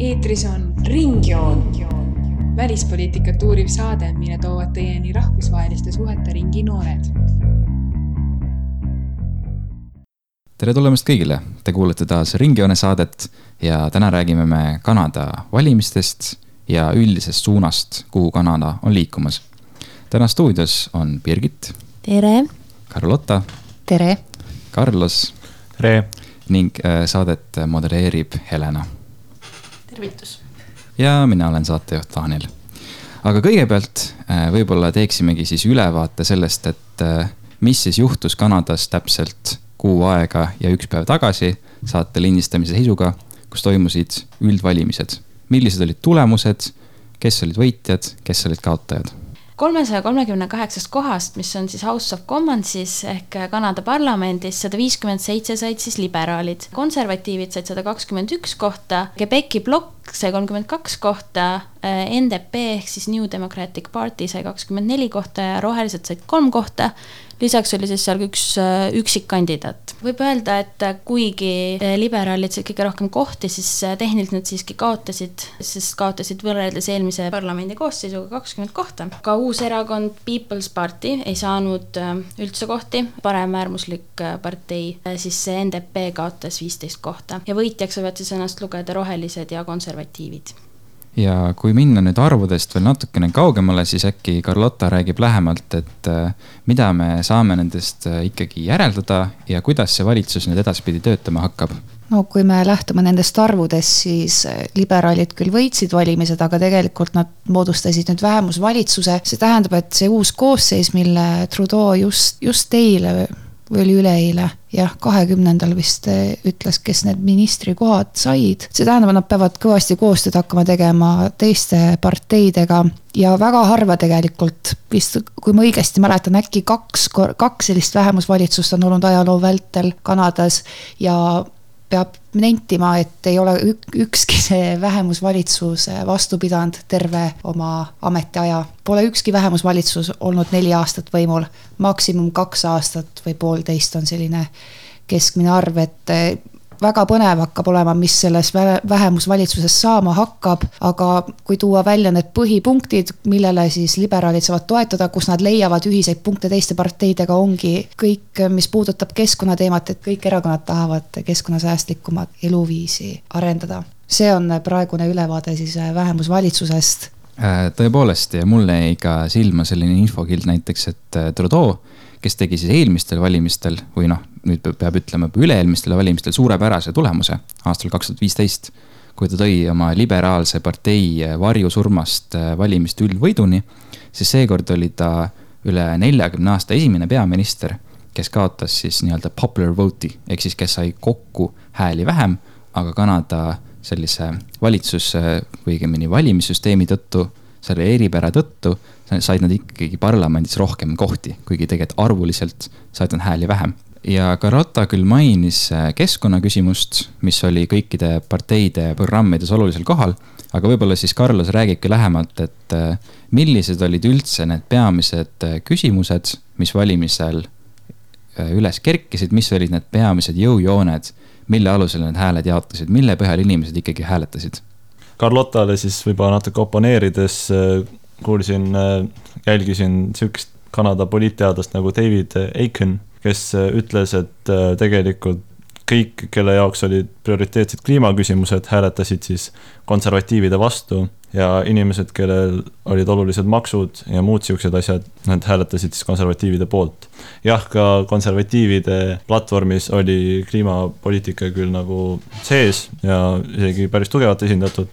eetris on Ringjoon, välispoliitikat uuriv saade, mille toovad teieni rahvusvaheliste suhete ringi noored. tere tulemast kõigile, te kuulate taas Ringjoone saadet ja täna räägime me Kanada valimistest ja üldisest suunast, kuhu Kanada on liikumas. täna stuudios on Birgit. tere. Carlotta. tere. Carlos. tere. Ning äh, saadet modereerib Helena. tervitus. ja mina olen saatejuht Taanil. aga kõigepealt äh, võib-olla teeksimegi siis ülevaate sellest, et äh, mis siis juhtus Kanadas täpselt kuu aega ja üks päev tagasi saate lindistamise seisuga, kus toimusid üldvalimised. millised olid tulemused, kes olid võitjad, kes olid kaotajad? Kolmesaja kolmekümne kaheksast kohast, mis on siis House of Commonsis ehk Kanada parlamendis, sada viiskümmend seitse said siis liberaalid. konservatiivid said sada kakskümmend üks kohta, Quebeci plokk sai kolmkümmend kaks kohta, NDP ehk siis New Democratic Party sai kakskümmend neli kohta ja rohelised said kolm kohta lisaks oli siis seal üks äh, üksikkandidaat. võib öelda, et äh, kuigi äh, liberaalid said kõige rohkem kohti, siis tehniliselt nad siiski kaotasid, sest kaotasid võrreldes eelmise parlamendi koosseisuga kakskümmend kohta. ka uus erakond People's Party ei saanud üldse kohti, paremäärmuslik partei, siis see NDP kaotas viisteist kohta ja võitjaks võivad siis ennast lugeda rohelised ja konservatiivid ja kui minna nüüd arvudest veel natukene kaugemale, siis äkki Carlotta räägib lähemalt, et äh, mida me saame nendest äh, ikkagi järeldada ja kuidas see valitsus nüüd edaspidi töötama hakkab? no kui me lähtume nendest arvudest, siis äh, liberaalid küll võitsid valimised, aga tegelikult nad moodustasid nüüd vähemusvalitsuse. see tähendab, et see uus koosseis, mille Trudeau just, just eile või oli üleeile, jah, kahekümnendal vist eh, ütles, kes need ministrikohad said. see tähendab, nad peavad kõvasti koostööd hakkama tegema teiste parteidega ja väga harva tegelikult vist, kui ma õigesti mäletan, äkki kaks, kaks sellist vähemusvalitsust on olnud ajaloo vältel Kanadas ja peab nentima, et ei ole ükski see vähemusvalitsus vastu pidanud terve oma ametiaja. Pole ükski vähemusvalitsus olnud neli aastat võimul, maksimum kaks aastat või poolteist on selline keskmine arv, et väga põnev hakkab olema, mis selles vähemusvalitsuses saama hakkab, aga kui tuua välja need põhipunktid, millele siis liberaalid saavad toetuda, kus nad leiavad ühiseid punkte teiste parteidega, ongi kõik, mis puudutab keskkonnateemat, et kõik erakonnad tahavad keskkonnasäästlikumat eluviisi arendada. see on praegune ülevaade siis vähemusvalitsusest äh, tõepoolest ja mulle jäi ka silma selline infokild näiteks, et äh, Trudeau kes tegi siis eelmistel valimistel või noh, nüüd peab ütlema üle-eelmistel valimistel suurepärase tulemuse aastal kaks tuhat viisteist. kui ta tõi oma liberaalse partei varjusurmast äh, valimiste üldvõiduni, siis seekord oli ta üle neljakümne aasta esimene peaminister, kes kaotas siis nii-öelda popular vote'i ehk siis, kes sai kokku hääli vähem, aga Kanada sellise valitsus või õigemini valimissüsteemi tõttu, selle eripära tõttu said nad ikkagi parlamendis rohkem kohti, kuigi tegelikult arvuliselt said nad hääli vähem. Ja Carota küll mainis äh, keskkonnaküsimust, mis oli kõikide parteide programmides olulisel kohal, aga võib-olla siis Carlos räägibki lähemalt, et äh, millised olid üldse need peamised äh, küsimused, mis valimisel üles kerkisid, mis olid need peamised jõujooned, mille alusel need hääled jaotusid, mille põhjal inimesed ikkagi hääletasid? Carlotale siis võib-olla natuke oponeerides kuulsin, jälgisin sihukest Kanada poliitteadlast nagu David Aiken, kes äh, ütles, et äh, tegelikult kõik, kelle jaoks olid prioriteetsed kliimaküsimused, hääletasid siis konservatiivide vastu ja inimesed, kellel olid olulised maksud ja muud siuksed asjad, nad hääletasid siis konservatiivide poolt. jah, ka konservatiivide platvormis oli kliimapoliitika küll nagu sees ja isegi päris tugevalt esindatud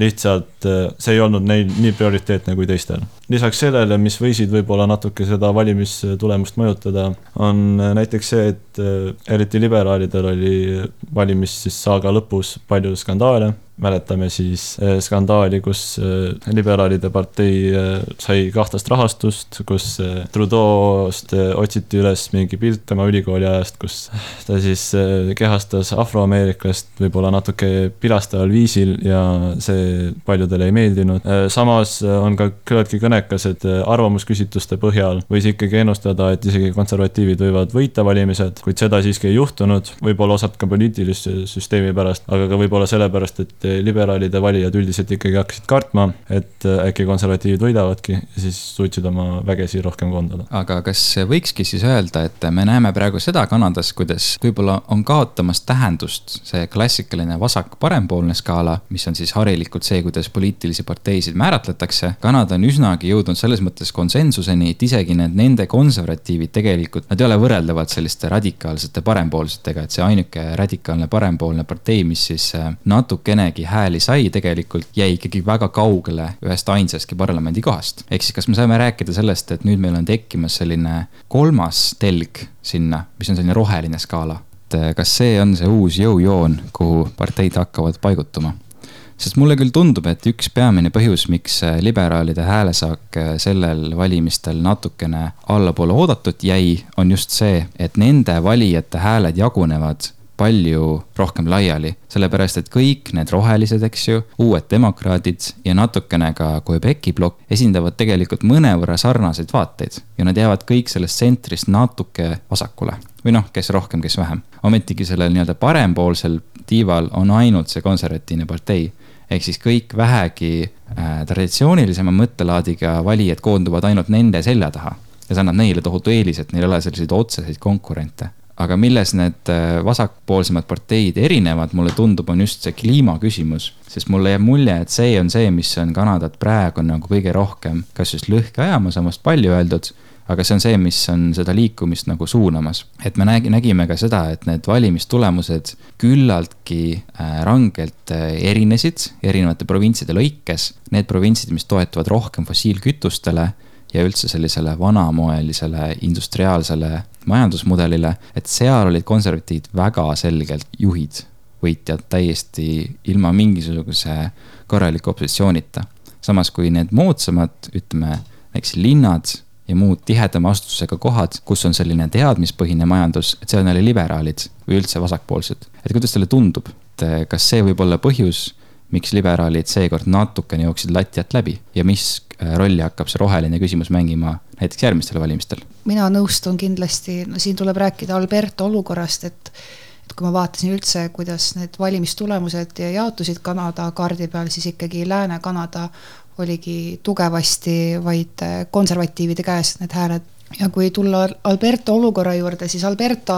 lihtsalt äh, see ei olnud neil nii prioriteetne kui teistel. lisaks sellele, mis võisid võib-olla natuke seda valimistulemust mõjutada, on äh, näiteks see, et äh, eriti liberaalidel oli valimis siis saaga lõpus palju skandaale mäletame siis äh, skandaali, kus äh, liberaalide partei äh, sai kahtlast rahastust, kus Trudeau'st otsiti üles mingi pilt tema ülikooli ajast, kus ta siis kehastas afroameeriklast võib-olla natuke pilastaval viisil ja see paljudele ei meeldinud. samas on ka küllaltki kõnekas, et arvamusküsitluste põhjal võis ikkagi ennustada, et isegi konservatiivid võivad võita valimised, kuid seda siiski ei juhtunud. võib-olla osalt ka poliitilise süsteemi pärast, aga ka võib-olla sellepärast, et liberaalide valijad üldiselt ikkagi hakkasid kartma, et äkki konservatiivid võidavadki siis suutsid oma vägesi rohkem koondada. aga kas võikski siis öelda, et me näeme praegu seda Kanadas, kuidas võib-olla on kaotamas tähendust see klassikaline vasak-parempoolne skaala, mis on siis harilikult see, kuidas poliitilisi parteisid määratletakse. Kanada on üsnagi jõudnud selles mõttes konsensuseni, et isegi need nende konservatiivid tegelikult, nad ei ole võrreldavad selliste radikaalsete parempoolsetega, et see ainuke radikaalne parempoolne partei, mis siis äh, natukenegi hääli sai, tegelikult jäi ikkagi väga kaugele ühest ainsastki parlamendikohast. ehk siis, kas me saame rääkida sellest, et nüüd meil on tekkimas selline kolmas telg sinna, mis on selline roheline skaala? et äh, kas see on see uus jõujoon, kuhu parteid hakkavad paigutuma? sest mulle küll tundub, et üks peamine põhjus, miks äh, liberaalide häälesaak äh, sellel valimistel natukene allapoole oodatut jäi, on just see, et nende valijate hääled jagunevad palju rohkem laiali, sellepärast et kõik need rohelised, eks ju, uued demokraadid ja natukene ka Quebeci plokk esindavad tegelikult mõnevõrra sarnaseid vaateid ja nad jäävad kõik sellest tsentrist natuke vasakule või noh, kes rohkem, kes vähem. ometigi sellel nii-öelda parempoolsel tiival on ainult see konservatiivne partei ehk siis kõik vähegi äh, traditsioonilisema mõttelaadiga valijad koonduvad ainult nende selja taha. ja see annab neile tohutu eelise, et neil ei ole selliseid otseseid konkurente. Aga milles need äh, vasakpoolsemad parteid erinevad, mulle tundub, on just see kliimaküsimus. sest mulle jääb mulje, et see on see, mis on Kanadat praegu nagu kõige rohkem, kas just lõhki ajamas, on vast palju öeldud aga see on see, mis on seda liikumist nagu suunamas. et me nägi, nägime ka seda, et need valimistulemused küllaltki äh, rangelt äh, erinesid erinevate provintside lõikes. Need provintsid, mis toetuvad rohkem fossiilkütustele ja üldse sellisele vanamoelisele industriaalsele majandusmudelile, et seal olid konservatiivid väga selgelt juhid, võitjad täiesti ilma mingisuguse korraliku opositsioonita. samas kui need moodsamad, ütleme, näiteks linnad ja muud tihedama astusega kohad, kus on selline teadmispõhine majandus, et seal on jälle liberaalid või üldse vasakpoolsed. et kuidas teile tundub, et kas see võib olla põhjus, miks liberaalid seekord natukene jooksid lati alt läbi ja mis eh, rolli hakkab see roheline küsimus mängima näiteks järgmistel valimistel? mina nõustun kindlasti, no siin tuleb rääkida Alberto olukorrast, et et kui ma vaatasin üldse, kuidas need valimistulemused jaotusid Kanada kaardi peal, siis ikkagi Lääne-Kanada oligi tugevasti vaid äh, konservatiivide käes need hääled. Ja kui tulla Alberta olukorra juurde, siis Alberta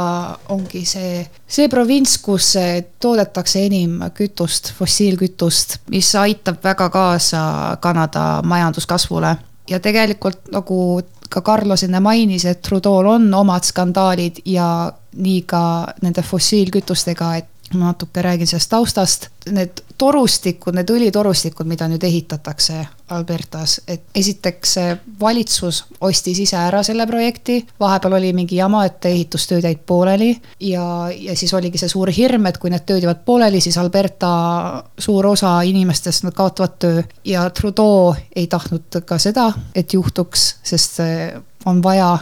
ongi see, see provints, kus toodetakse enim kütust, fossiilkütust, mis aitab väga kaasa Kanada majanduskasvule. ja tegelikult nagu ka Carlos enne mainis, et Trudeau'l on omad skandaalid ja nii ka nende fossiilkütustega, et ma natuke räägin sellest taustast, need torustikud, need õlitorustikud, mida nüüd ehitatakse Albertas, et esiteks valitsus ostis ise ära selle projekti, vahepeal oli mingi jama, et ehitustööd jäid pooleli ja, ja siis oligi see suur hirm, et kui need tööd jäävad pooleli, siis Alberta suur osa inimestest, nad kaotavad töö. Ja Trudeau ei tahtnud ka seda, et juhtuks, sest on vaja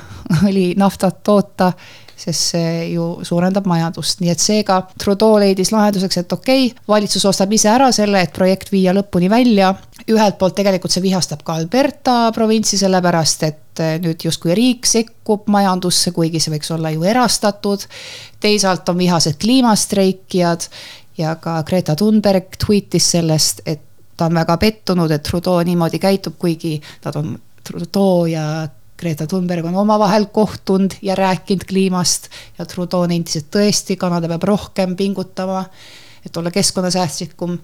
õli, naftat toota sest see ju suurendab majandust, nii et seega Trudeau leidis lahenduseks, et okei okay,, valitsus ostab ise ära selle, et projekt viia lõpuni välja. ühelt poolt tegelikult see vihastab ka Alberta provintsi, sellepärast et eh, nüüd justkui riik sekkub majandusse, kuigi see võiks olla ju erastatud. teisalt on vihased kliimastreikijad ja ka Greta Thunberg tweetis sellest, et ta on väga pettunud, et Trudeau niimoodi käitub, kuigi nad on Trudeau ja Greta Thunberg on omavahel kohtunud ja rääkinud kliimast ja Trudeau nentis, et tõesti, Kanada peab rohkem pingutama, et olla keskkonnasäästlikum.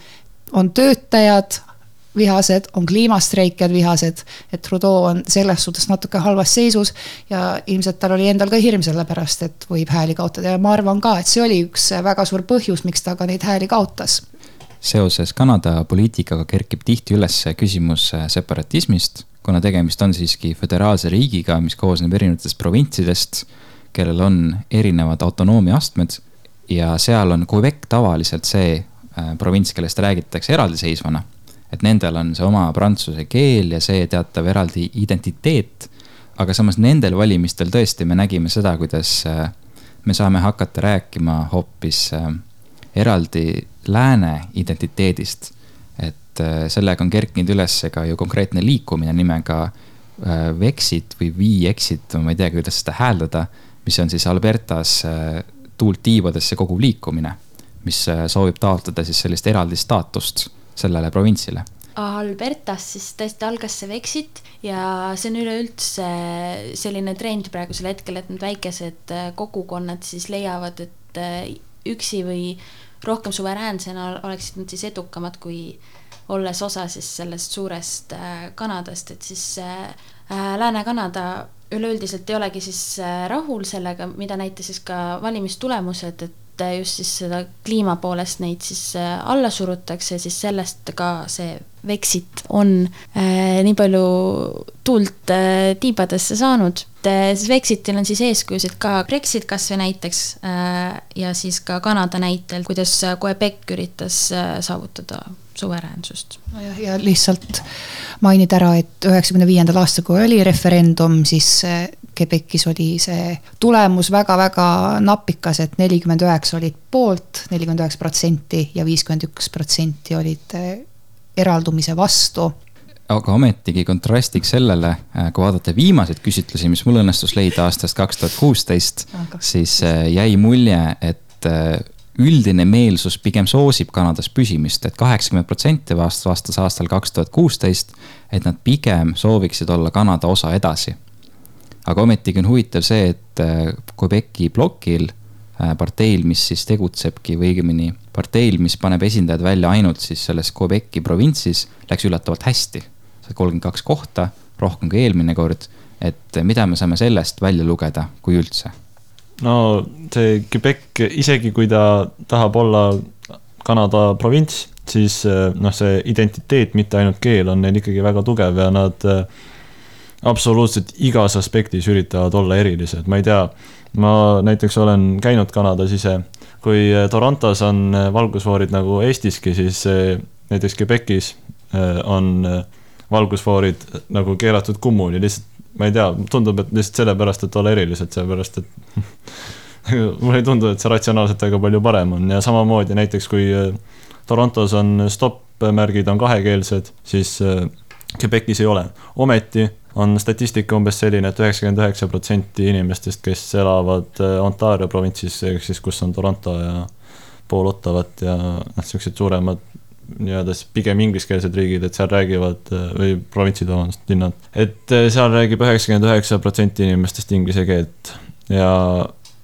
on töötajad vihased, on kliimastreikijad vihased, et Trudeau on selles suhtes natuke halvas seisus ja ilmselt tal oli endal ka hirm selle pärast, et võib hääli kaotada. Ja ma arvan ka, et see oli üks väga suur põhjus, miks ta ka neid hääli kaotas. Seoses Kanada poliitikaga kerkib tihti üles küsimus separatismist kuna tegemist on siiski föderaalse riigiga, mis koosneb erinevatest provintsidest, kellel on erinevad autonoomiaastmed ja seal on Quebec tavaliselt see äh, provints, kellest räägitakse eraldiseisvana. et nendel on see oma prantsuse keel ja see teatav eraldi identiteet. aga samas nendel valimistel tõesti me nägime seda, kuidas äh, me saame hakata rääkima hoopis äh, eraldi lääne identiteedist et äh, sellega on kerkinud üles ka ju konkreetne liikumine nimega äh, Vexit või V-Exit, ma ei teagi, kuidas seda hääldada, mis on siis Albertas äh, tuult tiivadesse koguv liikumine, mis soovib taotleda siis sellist eraldi staatust sellele provintsile. Albertas siis tõesti algas see Vexit ja see on üleüldse selline trend praegusel hetkel, et need väikesed kogukonnad siis leiavad, et üksi või rohkem suveräänsena oleksid nad siis edukamad, kui olles osa siis sellest suurest äh, Kanadast, et siis Lääne-Kanada üleüldiselt ei olegi siis rahul sellega, mida näitas siis ka valimistulemused, et just siis seda kliima poolest neid siis alla surutakse, siis sellest ka see Vexit on äh, nii palju tuult äh, tiibadesse saanud. siis Vexitil on siis eeskujusid ka Brexit kasvõi näiteks äh, ja siis ka Kanada näitel, kuidas Quebec üritas äh, saavutada suveräänsust. nojah, ja lihtsalt mainida ära, et üheksakümne viiendal aastal, kui oli referendum, siis Quebecis oli see tulemus väga-väga napikas, et nelikümmend üheksa olid poolt, nelikümmend üheksa protsenti ja viiskümmend üks protsenti olid äh, eraldumise vastu. aga ometigi kontrastiks sellele, äh, kui vaadata viimaseid küsitlusi, mis mul õnnestus leida aastast kaks tuhat kuusteist, siis äh, jäi mulje, et üldine meelsus pigem soosib Kanadas püsimist et, et kaheksakümmend protsenti vastas, aastal kaks tuhat kuusteist, et nad pigem sooviksid olla Kanada osa edasi. aga ometigi on huvitav see, et Quebeci plokil Äh, parteil, mis siis tegutsebki või õigemini parteil, mis paneb esindajad välja ainult siis selles Quebeci provintsis, läks üllatavalt hästi. kolmkümmend kaks kohta, rohkem kui eelmine kord. et mida me saame sellest välja lugeda, kui üldse? No see Quebec, isegi kui ta tahab olla Kanada provints, siis äh, noh, see identiteet, mitte ainult keel on neil ikkagi väga tugev ja nad äh, absoluutselt igas aspektis üritavad olla erilised, ma ei tea ma näiteks olen käinud Kanadas ise, kui Torontos on valgusfoorid nagu Eestiski, siis eh, näiteks Quebecis eh, on eh, valgusfoorid nagu keelatud kummuli, lihtsalt ma ei tea, tundub, et lihtsalt sellepärast, et olla erilised, sellepärast et mulle ei tundu, et see ratsionaalselt väga palju parem on. Ja samamoodi näiteks kui Torontos on stopp-märgid on kahekeelsed, siis Quebecis ei ole, ometi on statistika umbes selline et, et üheksakümmend üheksa protsenti inimestest, kes elavad äh, Ontario provintsis, ehk siis kus on Toronto ja pool Ottavat ja noh, siuksed suuremad nii-öelda siis pigem ingliskeelsed riigid, et seal räägivad äh, või provintsid, vabandust, linnad, et äh, seal räägib üheksakümmend üheksa protsenti inimestest inglise keelt ja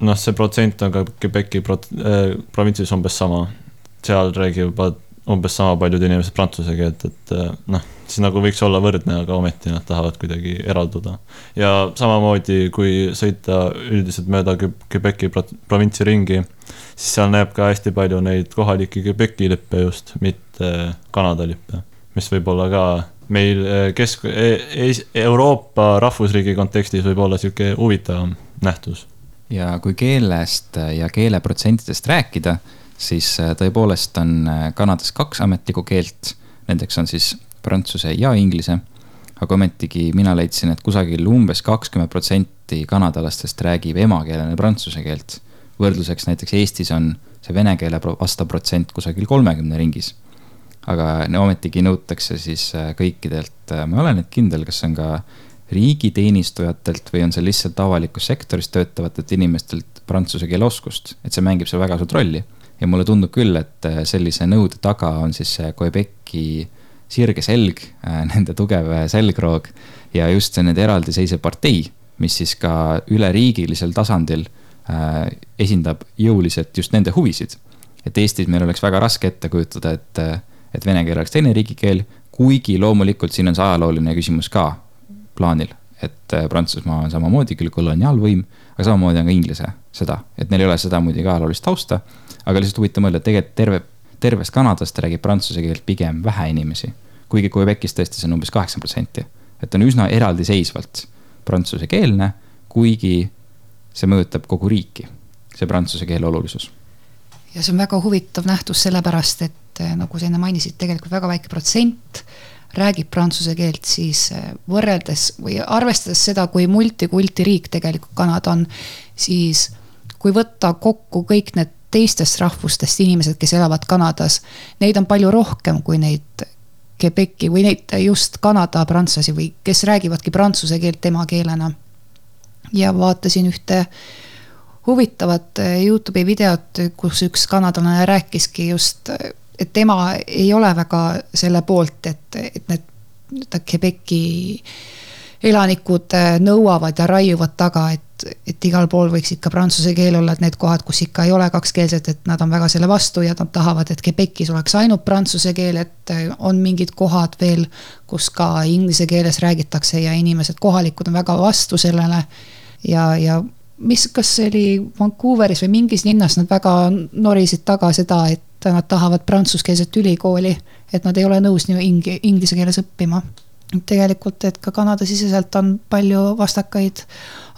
noh, see protsent on ka Quebeci pro- äh,, provintsis umbes sama. seal räägivad umbes sama paljud inimesed prantsuse keelt, et noh siis nagu võiks olla võrdne, aga ometi nad tahavad kuidagi eralduda. ja samamoodi, kui sõita üldiselt mööda Quebeci provintsi ringi, siis seal näeb ka hästi palju neid kohalikke Quebeci lippe just, mitte Kanada lippe, mis võib olla ka meil eh, kesk-, e-, Euroopa rahvusriigi kontekstis võib olla sihuke huvitavam nähtus. ja kui keelest ja keeleprotsentidest rääkida, siis eh, tõepoolest on eh, Kanadas kaks ametlikku keelt. Nendeks on siis prantsuse ja inglise. aga ometigi mina leidsin, et kusagil umbes kakskümmend protsenti kanadalastest räägib emakeelena prantsuse keelt. võrdluseks näiteks Eestis on see vene keele vastav protsent kusagil kolmekümne ringis. aga no ometigi nõutakse siis äh, kõikidelt, äh, ma ei ole nüüd kindel, kas on ka riigiteenistujatelt või on see lihtsalt avalikus sektoris töötavatelt inimestelt prantsuse keele oskust, et see mängib seal väga suurt rolli. Ja mulle tundub küll, et äh, sellise nõude taga on siis see Quebeci sirge selg, äh, nende tugev äh, selgroog ja just see nende eraldiseisev partei, mis siis ka üleriigilisel tasandil äh, esindab jõuliselt just nende huvisid. et Eestis meil oleks väga raske ette kujutada, et, et vene keel oleks teine riigikeel, kuigi loomulikult siin on see ajalooline küsimus ka plaanil, et Prantsusmaa on samamoodi küll koloniaalvõim, aga samamoodi on ka inglise seda, et neil ei ole seda muidugi ajaloolist tausta. Aga lihtsalt huvitav mõelda, et tegelikult terve tervest Kanadast räägib prantsuse keelt pigem vähe inimesi. kuigi Quebecis tõesti see on umbes kaheksakümmend protsenti. et on üsna eraldiseisvalt prantsusekeelne, kuigi see mõjutab kogu riiki, see prantsuse keele olulisus. ja see on väga huvitav nähtus, sellepärast et eh, nagu sa enne mainisid, tegelikult väga väike protsent räägib prantsuse keelt, siis eh, võrreldes või arvestades seda, kui multikulti riik tegelikult Kanada on, siis kui võtta kokku kõik need teistest rahvustest inimesed, kes elavad Kanadas, neid on palju rohkem kui neid Quebeci või neid just Kanada prantslasi või kes räägivadki prantsuse keelt emakeelena. ja vaatasin ühte huvitavat Youtube'i videot, kus üks kanadalane rääkiski just, et tema ei ole väga selle poolt, et, et need Quebeci elanikud nõuavad ja raiuvad taga, et et igal pool võiks ikka prantsuse keel olla, et need kohad, kus ikka ei ole kakskeelsed, et nad on väga selle vastu ja nad tahavad, et Quebecis oleks ainult prantsuse keel, et on mingid kohad veel, kus ka inglise keeles räägitakse ja inimesed, kohalikud on väga vastu sellele. ja, ja mis, kas see oli Vancouveris või mingis linnas, nad väga norisid taga seda, et nad tahavad prantsuskeelset ülikooli, et nad ei ole nõus nii inglise keeles õppima tegelikult, et ka Kanada-siseselt on palju vastakaid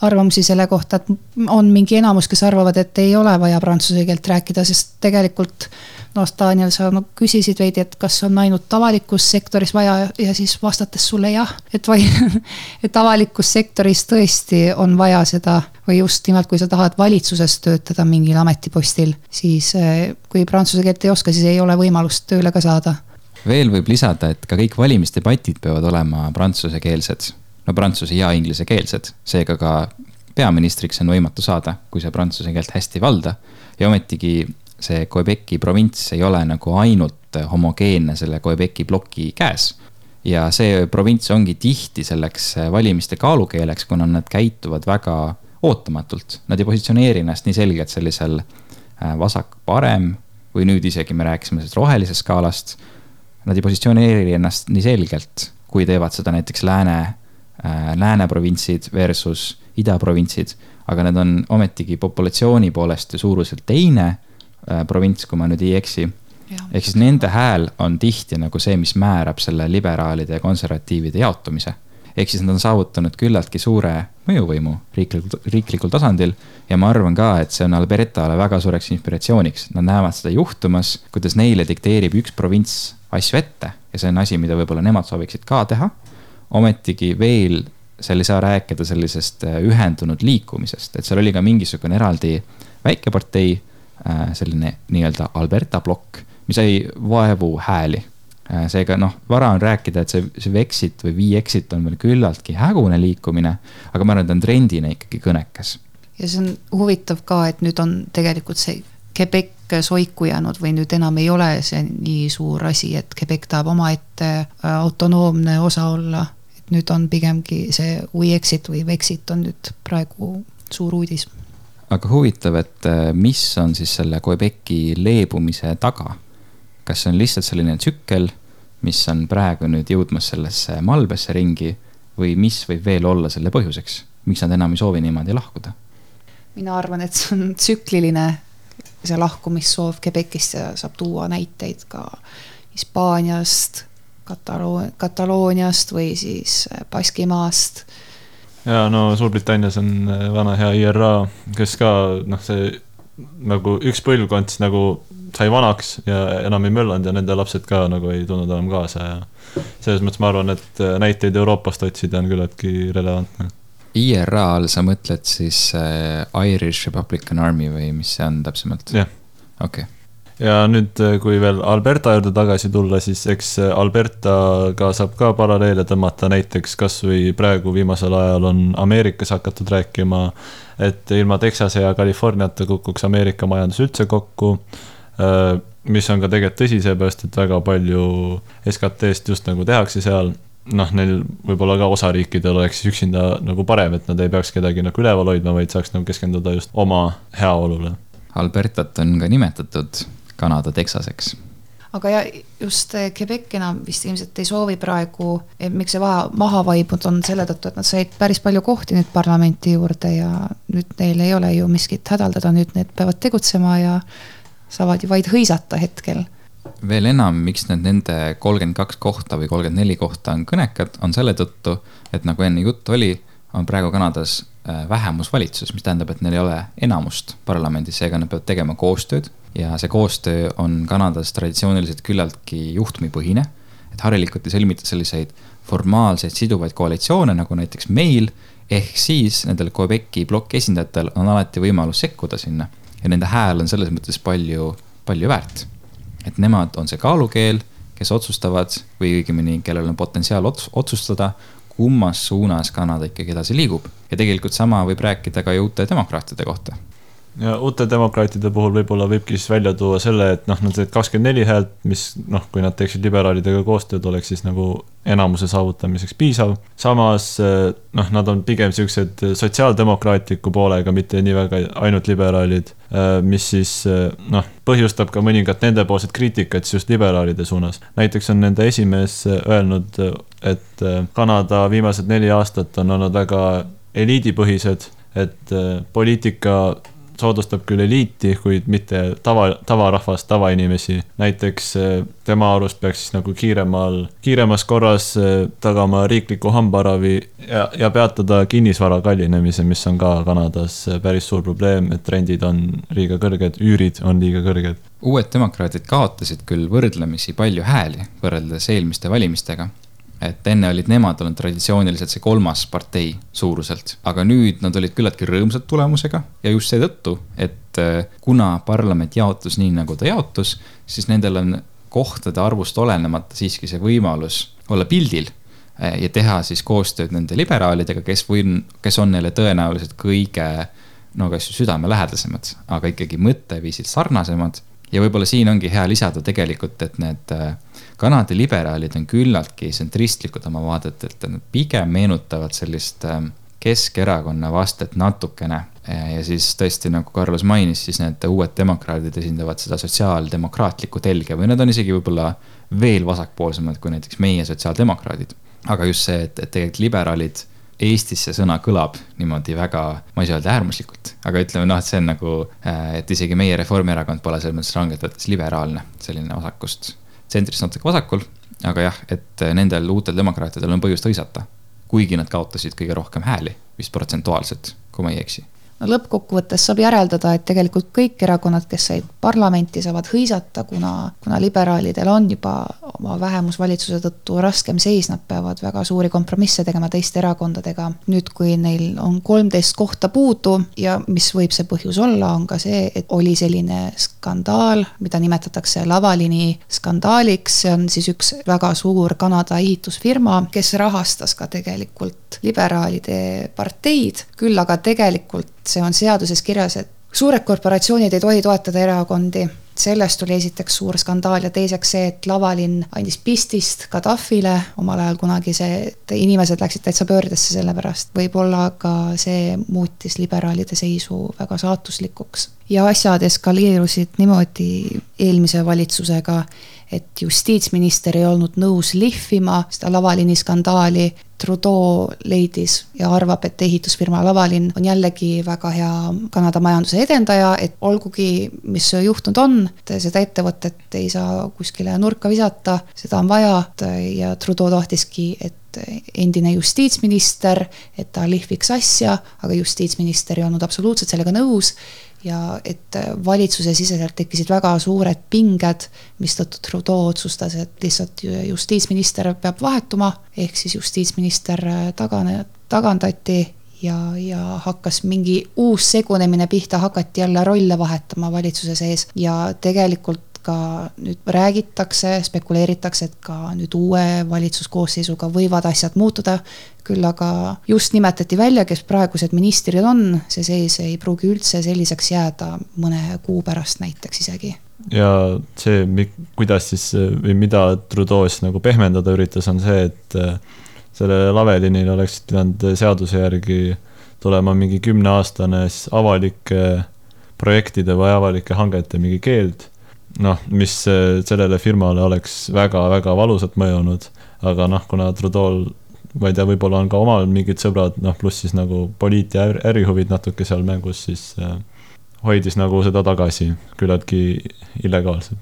arvamusi selle kohta, et on mingi enamus, kes arvavad, et ei ole vaja prantsuse keelt rääkida, sest tegelikult noh, Daniel, sa no, küsisid veidi, et kas on ainult avalikus sektoris vaja ja siis vastates sulle jah, et vai-, et avalikus sektoris tõesti on vaja seda või just nimelt, kui sa tahad valitsuses töötada mingil ametipostil, siis eh, kui prantsuse keelt ei oska, siis ei ole võimalust tööle ka saada veel võib lisada, et ka kõik valimisdebatid peavad olema prantsusekeelsed. no prantsuse ja inglisekeelsed, seega ka peaministriks on võimatu saada, kui sa prantsuse keelt hästi ei valda. ja ometigi see Quebeci provints ei ole nagu ainult homogeenne selle Quebeci ploki käes. ja see provints ongi tihti selleks valimiste kaalukeeleks, kuna nad käituvad väga ootamatult. Nad ei positsioneeri ennast nii selgelt sellisel äh, vasak-parem või nüüd isegi me rääkisime sellest rohelisest skaalast nad ei positsioneeri ennast nii selgelt, kui teevad seda näiteks lääne äh,, lääne provintsid versus idaprovintsid. aga need on ometigi populatsiooni poolest ja suuruselt teine äh, provints, kui ma nüüd ei eksi. ehk siis nende hääl on tihti nagu see, mis määrab selle liberaalide ja konservatiivide jaotumise. Ehk siis nad on saavutanud küllaltki suure mõjuvõimu riiklikul, riiklikul tasandil. ja ma arvan ka, et see on Albertale väga suureks inspiratsiooniks, nad näevad seda juhtumas, kuidas neile dikteerib üks provints asju ette ja see on asi, mida võib-olla nemad sooviksid ka teha. ometigi veel seal ei saa rääkida sellisest äh, ühendunud liikumisest, et seal oli ka mingisugune eraldi väikepartei, äh, selline nii-öelda Alberta plokk, mis sai vaevu hääli. Äh, seega noh, vara on rääkida, et see, see Vexit või Viexit on veel küllaltki hägune liikumine, aga ma arvan, et ta on trendina ikkagi kõnekas. ja see on huvitav ka, et nüüd on tegelikult see Quebec soiku jäänud või nüüd enam ei ole see nii suur asi, et Quebec tahab omaette äh, autonoomne osa olla. et nüüd on pigemgi see We Exit või Vexit on nüüd praegu suur uudis. aga huvitav, et äh, mis on siis selle Quebeci leebumise taga? kas see on lihtsalt selline tsükkel, mis on praegu nüüd jõudmas sellesse malbesse ringi või mis võib veel olla selle põhjuseks, miks nad enam ei soovi niimoodi lahkuda? mina arvan, et see on tsükliline see lahkumissoov Quebecist ja saab tuua näiteid ka Hispaaniast, Katalo-, Katalooniast või siis äh, Baskimaast. ja no Suurbritannias on äh, vana hea IRA, kes ka noh, see nagu üks põlvkond siis nagu sai vanaks ja enam ei möllanud ja nende lapsed ka nagu ei tulnud enam kaasa ja selles mõttes ma arvan, et äh, näiteid Euroopast otsida on küllaltki relevantne IRA all sa mõtled siis äh, Irish Republican Army või mis see on täpsemalt? jah. okei okay. ja nüüd, äh, kui veel Alberta juurde tagasi tulla, siis eks Albertaga saab ka paralleele tõmmata, näiteks kasvõi praegu viimasel ajal on Ameerikas hakatud rääkima, et ilma Texase ja Californiata kukuks Ameerika majandus üldse kokku mis on ka tegelikult tõsi, seepärast et väga palju SKT-st just nagu tehakse seal noh, neil võib-olla ka osariikidel oleks siis üksinda nagu parem, et nad ei peaks kedagi nagu üleval hoidma, vaid saaks nagu keskenduda just oma heaolule. Albertat on ka nimetatud Kanada Texaseks aga ja just eh, Quebec enam vist ilmselt ei soovi praegu, miks see vaha, maha vaibunud on selle tõttu, et nad said päris palju kohti nüüd parlamenti juurde ja nüüd neil ei ole ju miskit hädaldada, nüüd need peavad tegutsema ja saavad ju vaid hõisata hetkel veel enam, miks need nende kolmkümmend kaks kohta või kolmkümmend neli kohta on kõnekad, on selle tõttu, et nagu enne juttu oli, on praegu Kanadas äh, vähemusvalitsus, mis tähendab, et neil ei ole enamust parlamendis, seega nad peavad tegema koostööd. ja see koostöö on Kanadas traditsiooniliselt küllaltki juhtumipõhine. et harilikult ei sõlmita selliseid formaalseid siduvaid koalitsioone, nagu näiteks meil. ehk siis nendel Quebeci ploki esindajatel on alati võimalus sekkuda sinna ja nende hääl on selles mõttes palju, palju väärt et nemad on see kaalukeel, kes otsustavad või õigemini, kellel on potentsiaal ots otsustada, kummas suunas Kanada ikkagi edasi liigub. ja tegelikult sama võib rääkida ka ju uute demokraatide kohta. Ja uute demokraatide puhul võib-olla võibki siis välja tuua selle, et noh, nad said kakskümmend neli häält, mis noh, kui nad teeksid liberaalidega koostööd, oleks siis nagu enamuse saavutamiseks piisav. samas noh, nad on pigem siuksed sotsiaaldemokraatliku poolega, mitte nii väga ainult liberaalid, mis siis noh, põhjustab ka mõningat nendepoolset kriitikat just liberaalide suunas. näiteks on nende esimees öelnud, et Kanada viimased neli aastat on olnud väga eliidipõhised, et poliitika soodustab küll eliiti, kuid mitte tava, tavarahvast, tavainimesi. näiteks eh, tema arust peaks siis nagu kiiremal, kiiremas korras eh, tagama riikliku hambaravi ja, ja peatada kinnisvara kallinemise, mis on ka Kanadas eh, päris suur probleem, et rendid on liiga kõrged, üürid on liiga kõrged. uued demokraadid kaotasid küll võrdlemisi palju hääli võrreldes eelmiste valimistega et enne olid nemad olnud traditsiooniliselt see kolmas partei suuruselt, aga nüüd nad olid küllaltki rõõmsad tulemusega ja just seetõttu, et äh, kuna parlament jaotus nii, nagu ta jaotus, siis nendel on kohtade arvust olenemata siiski see võimalus olla pildil äh, ja teha siis koostööd nende liberaalidega, kes või, kes on neile tõenäoliselt kõige no kas südamelähedasemad, aga ikkagi mõtteviisid sarnasemad. ja võib-olla siin ongi hea lisada tegelikult, et need äh, Kanada liberaalid on küllaltki tsentristlikud oma vaadetelt, et nad pigem meenutavad sellist ähm, Keskerakonna vastet natukene. ja siis tõesti, nagu Carlos mainis, siis need uued demokraadid esindavad seda sotsiaaldemokraatlikku telge või nad on isegi võib-olla veel vasakpoolsemad kui näiteks meie sotsiaaldemokraadid. aga just see, et, et tegelikult liberaalid Eestis see sõna kõlab niimoodi väga, ma ei saa öelda äärmuslikult, aga ütleme noh, et see on nagu, äh, et isegi meie Reformierakond pole selles mõttes rangelt võttes liberaalne, selline vasakust tsentrist natuke vasakul, aga jah, et nendel uutel demokraatidel on põhjust hõisata. kuigi nad kaotasid kõige rohkem hääli, vist protsentuaalselt, kui ma ei eksi no lõppkokkuvõttes saab järeldada, et tegelikult kõik erakonnad, kes said parlamenti, saavad hõisata, kuna, kuna liberaalidel on juba oma vähemusvalitsuse tõttu raskem seis, nad peavad väga suuri kompromisse tegema teiste erakondadega. nüüd, kui neil on kolmteist kohta puudu ja mis võib see põhjus olla, on ka see, et oli selline skandaal, mida nimetatakse Lavalini skandaaliks, see on siis üks väga suur Kanada ehitusfirma, kes rahastas ka tegelikult liberaalide parteid, küll aga tegelikult see on seaduses kirjas, et suured korporatsioonid ei tohi toetada erakondi. sellest oli esiteks suur skandaal ja teiseks see, et Lavalinn andis pistist Gaddafile omal ajal kunagi see, et inimesed läksid täitsa pöördesse selle pärast. võib-olla ka see muutis liberaalide seisu väga saatuslikuks. ja asjad eskaleerusid niimoodi eelmise valitsusega, et justiitsminister ei olnud nõus lihvima seda Lavalini skandaali. Trudeau leidis ja arvab, et ehitusfirma Lavalin on jällegi väga hea Kanada majanduse edendaja, et olgugi, mis juhtunud on, seda ettevõtet ei saa kuskile nurka visata, seda on vaja ja Trudeau tahtiski, et endine justiitsminister, et ta lihviks asja, aga justiitsminister ei olnud absoluutselt sellega nõus ja et valitsuse siseselt tekkisid väga suured pinged, mistõttu Trudeau otsustas, et lihtsalt justiitsminister peab vahetuma, ehk siis justiitsminister tagane, tagandati ja, ja hakkas mingi uus segunemine pihta, hakati jälle rolle vahetama valitsuse sees. Ja tegelikult ka nüüd räägitakse, spekuleeritakse, et ka nüüd uue valitsuskoosseisuga võivad asjad muutuda. küll aga just nimetati välja, kes praegused ministrid on, see seis ei pruugi üldse selliseks jääda mõne kuu pärast näiteks isegi. Ja see, kuidas siis või mida Trudeau siis nagu pehmendada üritas, on see, et äh, sellele Lavelinile oleks pidanud seaduse järgi tulema mingi kümneaastane siis avalike projektide või avalike hangete mingi keeld noh, mis sellele firmale oleks väga-väga valusalt mõjunud, aga noh, kuna Trudeau'l ma ei tea, võib-olla on ka omal mingid sõbrad, noh, pluss siis nagu poliit- ja ärihuvid natuke seal mängus, siis äh, hoidis nagu seda tagasi küllaltki illegaalselt.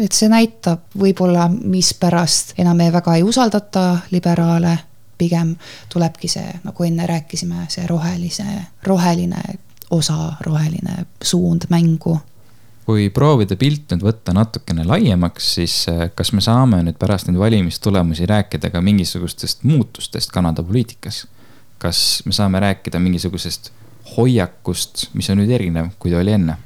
et see näitab võib-olla, mispärast enam me väga ei usaldata liberaale, pigem tulebki see, nagu enne rääkisime, see rohelise, roheline osa, roheline suund mängu kui proovida pilt nüüd võtta natukene laiemaks, siis äh, kas me saame nüüd pärast neid valimistulemusi rääkida ka mingisugustest muutustest Kanada poliitikas? kas me saame rääkida mingisugusest hoiakust, mis on nüüd erinev, kui ta oli enne?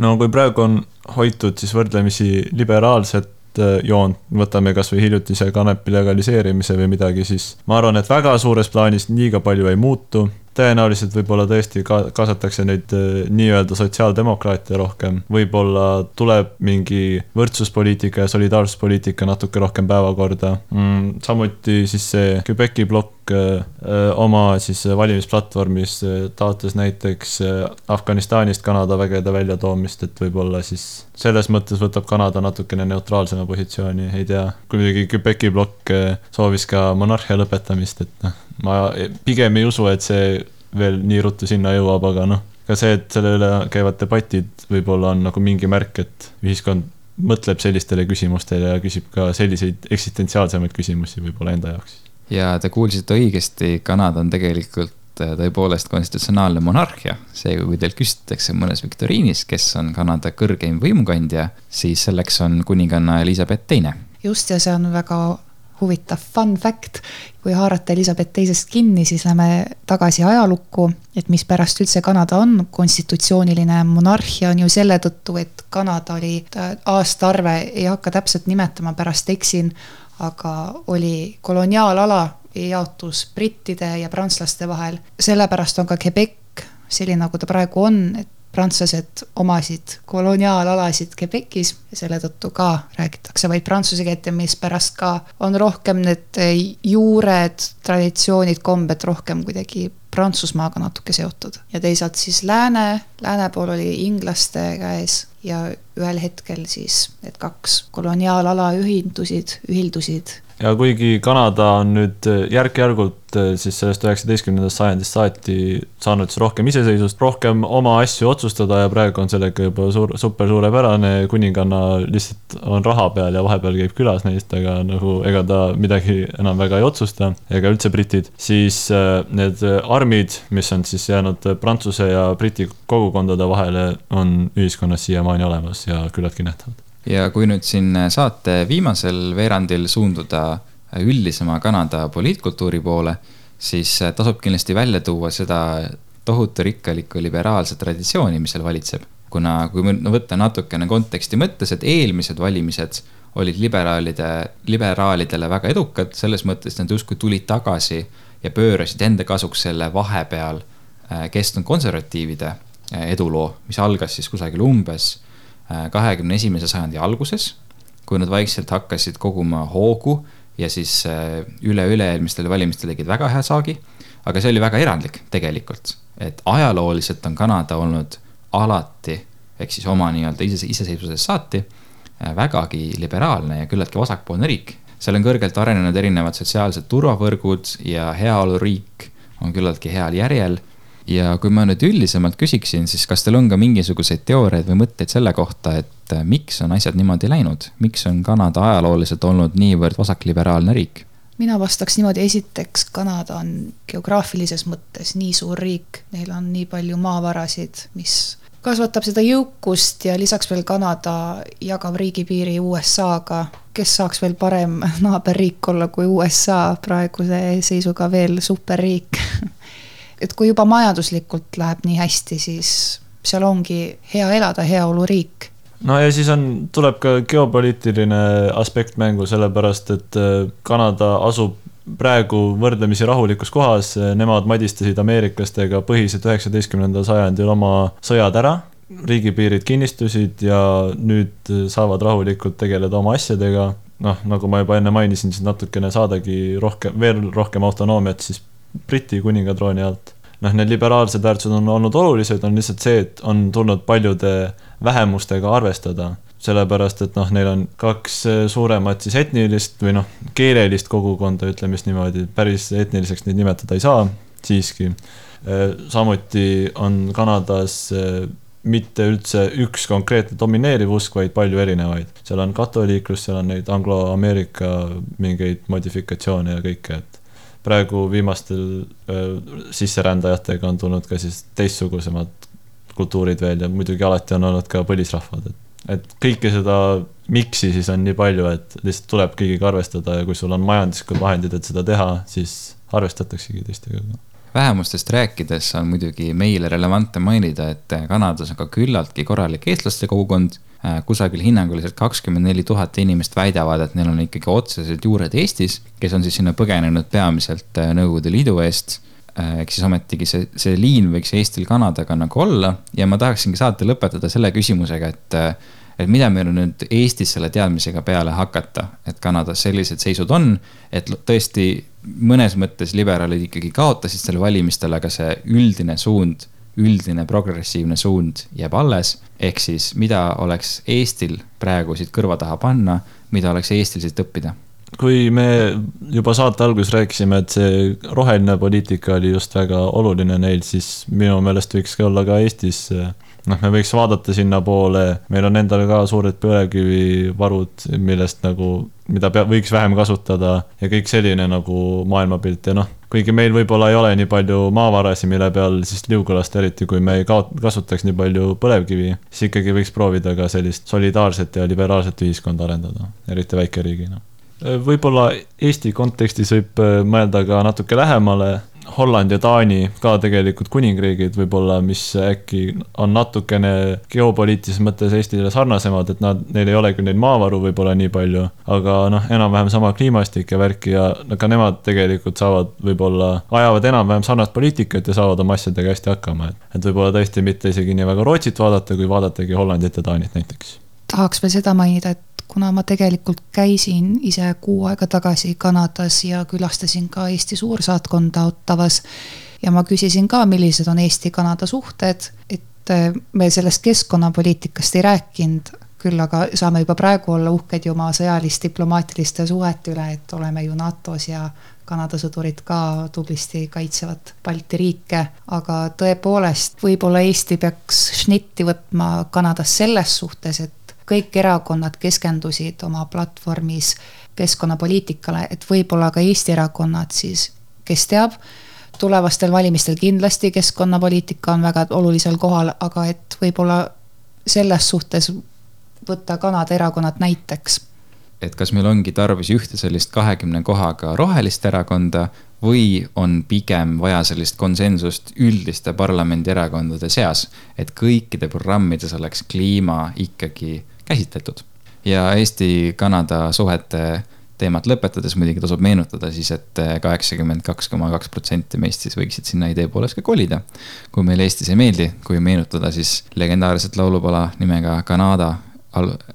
no kui praegu on hoitud siis võrdlemisi liberaalset äh, joont, võtame kasvõi hiljutise kanepi legaliseerimise või midagi, siis ma arvan, et väga suures plaanis liiga palju ei muutu tõenäoliselt võib-olla tõesti ka kaasatakse neid äh, nii-öelda sotsiaaldemokraate rohkem, võib-olla tuleb mingi võrdsuspoliitika ja solidaarsuspoliitika natuke rohkem päevakorda mm,. samuti siis see Quebeci plokk äh, oma siis valimisplatvormis taotles näiteks Afganistanist Kanada vägede väljatoomist, et võib-olla siis selles mõttes võtab Kanada natukene neutraalsema positsiooni, ei tea. kui muidugi Quebeci plokk soovis ka monarhia lõpetamist, et noh ma pigem ei usu, et see veel nii ruttu sinna jõuab, aga noh, ka see, et selle üle käivad debatid, võib-olla on nagu mingi märk, et ühiskond mõtleb sellistele küsimustele ja küsib ka selliseid eksistentsiaalsemaid küsimusi võib-olla enda jaoks. ja te kuulsite õigesti, Kanada on tegelikult äh, tõepoolest konstitutsionaalne monarhia, seega kui teilt küsitakse mõnes viktoriinis, kes on Kanada kõrgeim võimukandja, siis selleks on kuninganna Elizabeth Teine. just, ja see on väga huvitav fun fact, kui haarata Elizabeth teisest kinni, siis lähme tagasi ajalukku, et mispärast üldse Kanada on. Konstitutsiooniline monarhia, on ju selle tõttu, et Kanada oli, aastaarve ei hakka täpselt nimetama, pärast eksin, aga oli koloniaalala, jaotus brittide ja prantslaste vahel, sellepärast on ka Quebec selline, nagu ta praegu on, et prantslased omasid koloniaalalasid Quebecis ja selle tõttu ka räägitakse vaid prantsuse keelt ja mispärast ka on rohkem need juured, traditsioonid, kombed rohkem kuidagi Prantsusmaaga natuke seotud. ja teisalt siis lääne, lääne pool oli inglaste käes ja ühel hetkel siis need kaks koloniaalala ühindusid, ühildusid ja kuigi Kanada on nüüd äh, järk-järgult äh, siis sellest üheksateistkümnendast sajandist saati saanud siis rohkem iseseisvust, rohkem oma asju otsustada ja praegu on sellega juba suur, super suurepärane, kuninganna lihtsalt on raha peal ja vahepeal käib külas neist, aga nagu ega ta midagi enam väga ei otsusta, ega üldse britid, siis äh, need armid, mis on siis jäänud Prantsuse ja Briti kogukondade vahele, on ühiskonnas siiamaani olemas ja küllaltki nähtavad ja kui nüüd siin saate viimasel veerandil suunduda üldisema Kanada poliitkultuuri poole, siis tasub kindlasti välja tuua seda tohutu rikkalikku liberaalset traditsiooni, mis seal valitseb. kuna, kui võtta natukene konteksti mõttes, et eelmised valimised olid liberaalide, liberaalidele väga edukad, selles mõttes nad justkui tulid tagasi ja pöörasid enda kasuks selle vahepeal äh, kestnud konservatiivide äh, eduloo, mis algas siis kusagil umbes kahekümne esimese sajandi alguses, kui nad vaikselt hakkasid koguma hoogu ja siis äh, üle-üle-eelmistel valimistel tegid väga hea saagi. aga see oli väga erandlik tegelikult, et ajalooliselt on Kanada olnud alati, ehk siis oma nii-öelda ise, iseseisvusest saati äh, vägagi liberaalne ja küllaltki vasakpoolne riik. seal on kõrgelt arenenud erinevad sotsiaalsed turvavõrgud ja heaoluriik on küllaltki heal järjel ja kui ma nüüd üldisemalt küsiksin, siis kas teil on ka mingisuguseid teooriaid või mõtteid selle kohta, et äh, miks on asjad niimoodi läinud, miks on Kanada ajalooliselt olnud niivõrd vasakliberaalne riik? mina vastaks niimoodi, esiteks Kanada on geograafilises mõttes nii suur riik, neil on nii palju maavarasid, mis kasvatab seda jõukust ja lisaks veel Kanada jagab riigipiiri USA-ga, kes saaks veel parem naaberriik olla kui USA, praeguse seisuga veel superriik et kui juba majanduslikult läheb nii hästi, siis seal ongi hea elada, heaoluriik. no ja siis on, tuleb ka geopoliitiline aspekt mängu, sellepärast et äh, Kanada asub praegu võrdlemisi rahulikus kohas, nemad madistasid ameeriklastega põhiliselt üheksateistkümnendal sajandil oma sõjad ära, riigipiirid kinnistusid ja nüüd saavad rahulikult tegeleda oma asjadega, noh, nagu ma juba enne mainisin, siis natukene saadagi rohkem, veel rohkem autonoomiat siis Briti kuningatrooni alt. noh, need liberaalsed väärtused on olnud olulised, on lihtsalt see, et on tulnud paljude vähemustega arvestada sellepärast et noh, neil on kaks suuremat siis etnilist või noh, keelelist kogukonda, ütleme just niimoodi, päris etniliseks neid nimetada ei saa siiski. samuti on Kanadas mitte üldse üks konkreetne domineeriv usk, vaid palju erinevaid. seal on katoliiklus, seal on neid anglo-ameerika mingeid modifikatsioone ja kõike, et praegu viimastel sisserändajatega on tulnud ka siis teistsugusemad kultuurid veel ja muidugi alati on olnud ka põlisrahvad, et, et kõike seda miksi siis on nii palju, et lihtsalt tuleb kõigiga arvestada ja kui sul on majanduslikud vahendid, et seda teha, siis arvestataksegi teistega vähemustest rääkides on muidugi meile relevantne mainida, et Kanadas on ka küllaltki korralik eestlaste kogukond Äh, kusagil hinnanguliselt kakskümmend neli tuhat inimest väidavad, et neil on ikkagi otsesed juured Eestis, kes on siis sinna põgenenud peamiselt äh, Nõukogude Liidu eest. eks siis ometigi see, see liin võiks Eestil Kanadaga nagu olla ja ma tahaksingi saate lõpetada selle küsimusega, et et mida meil on nüüd Eestis selle teadmisega peale hakata, et Kanadas sellised seisud on, et tõesti mõnes mõttes liberaalid ikkagi kaotasid selle valimistel, aga see üldine suund, üldine progressiivne suund jääb alles. ehk siis, mida oleks Eestil praegu siit kõrva taha panna, mida oleks Eestil siit õppida? Kui me juba saate alguses rääkisime, et see roheline poliitika oli just väga oluline neil, siis minu meelest võiks ka olla ka Eestis noh, me võiks vaadata sinnapoole, meil on endal ka suured põlevkivivarud, millest nagu, mida pea, võiks vähem kasutada ja kõik selline nagu maailmapilt ja noh, kuigi meil võib-olla ei ole nii palju maavarasid, mille peal siis liugu lasta, eriti kui me ei kaot-, kasutaks nii palju põlevkivi, siis ikkagi võiks proovida ka sellist solidaarset ja liberaalset ühiskonda arendada, eriti väikeriigina võib-olla Eesti kontekstis võib mõelda ka natuke lähemale Holland ja Taani ka tegelikult kuningriigid võib-olla, mis äkki on natukene geopoliitilises mõttes Eestile sarnasemad, et nad, neil ei ole küll neid maavaru võib-olla nii palju, aga noh, enam-vähem sama kliimastik ja värki ja ka nemad tegelikult saavad võib-olla, ajavad enam-vähem sarnast poliitikat ja saavad oma asjadega hästi hakkama, et, et võib-olla tõesti mitte isegi nii väga Rootsit vaadata, kui vaadatagi Hollandit ja Taanit näiteks. Tahaks veel seda mainida, et kuna ma tegelikult käisin ise kuu aega tagasi Kanadas ja külastasin ka Eesti suursaatkonda Ottawas ja ma küsisin ka, millised on Eesti-Kanada suhted, et äh, me sellest keskkonnapoliitikast ei rääkinud, küll aga saame juba praegu olla uhked ju oma sõjalis-diplomaatiliste suhete üle, et oleme ju NATO-s ja Kanada sõdurid ka tublisti kaitsevad Balti riike, aga tõepoolest, võib-olla Eesti peaks šnitti võtma Kanadas selles suhtes, et kõik erakonnad keskendusid oma platvormis keskkonnapoliitikale, et võib-olla ka Eesti erakonnad siis, kes teab, tulevastel valimistel kindlasti keskkonnapoliitika on väga olulisel kohal, aga et võib-olla selles suhtes võtta Kanada erakonnad näiteks. et kas meil ongi tarvis ühte sellist kahekümne kohaga rohelist erakonda või on pigem vaja sellist konsensust üldiste parlamendierakondade seas, et kõikide programmides oleks kliima ikkagi käsitletud. ja Eesti-Kanada suhete teemat lõpetades muidugi tasub meenutada siis et, et kaheksakümmend kaks koma kaks protsenti meist siis võiksid sinna idee poolest ka kolida. kui meile Eestis ei meeldi, kui meenutada siis legendaarset laulupala nimega Kanada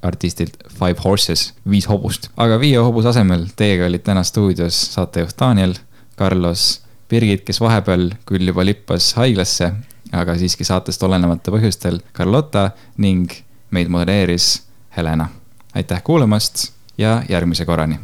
artistilt Five Horses, Viis hobust. aga viie hobuse asemel teiega olid täna stuudios saatejuht Daniel, Carlos, Birgit, kes vahepeal küll juba lippas haiglasse, aga siiski saatest olenemata põhjustel Carlotta ning meid modereeris Helena. aitäh kuulamast ja järgmise korrani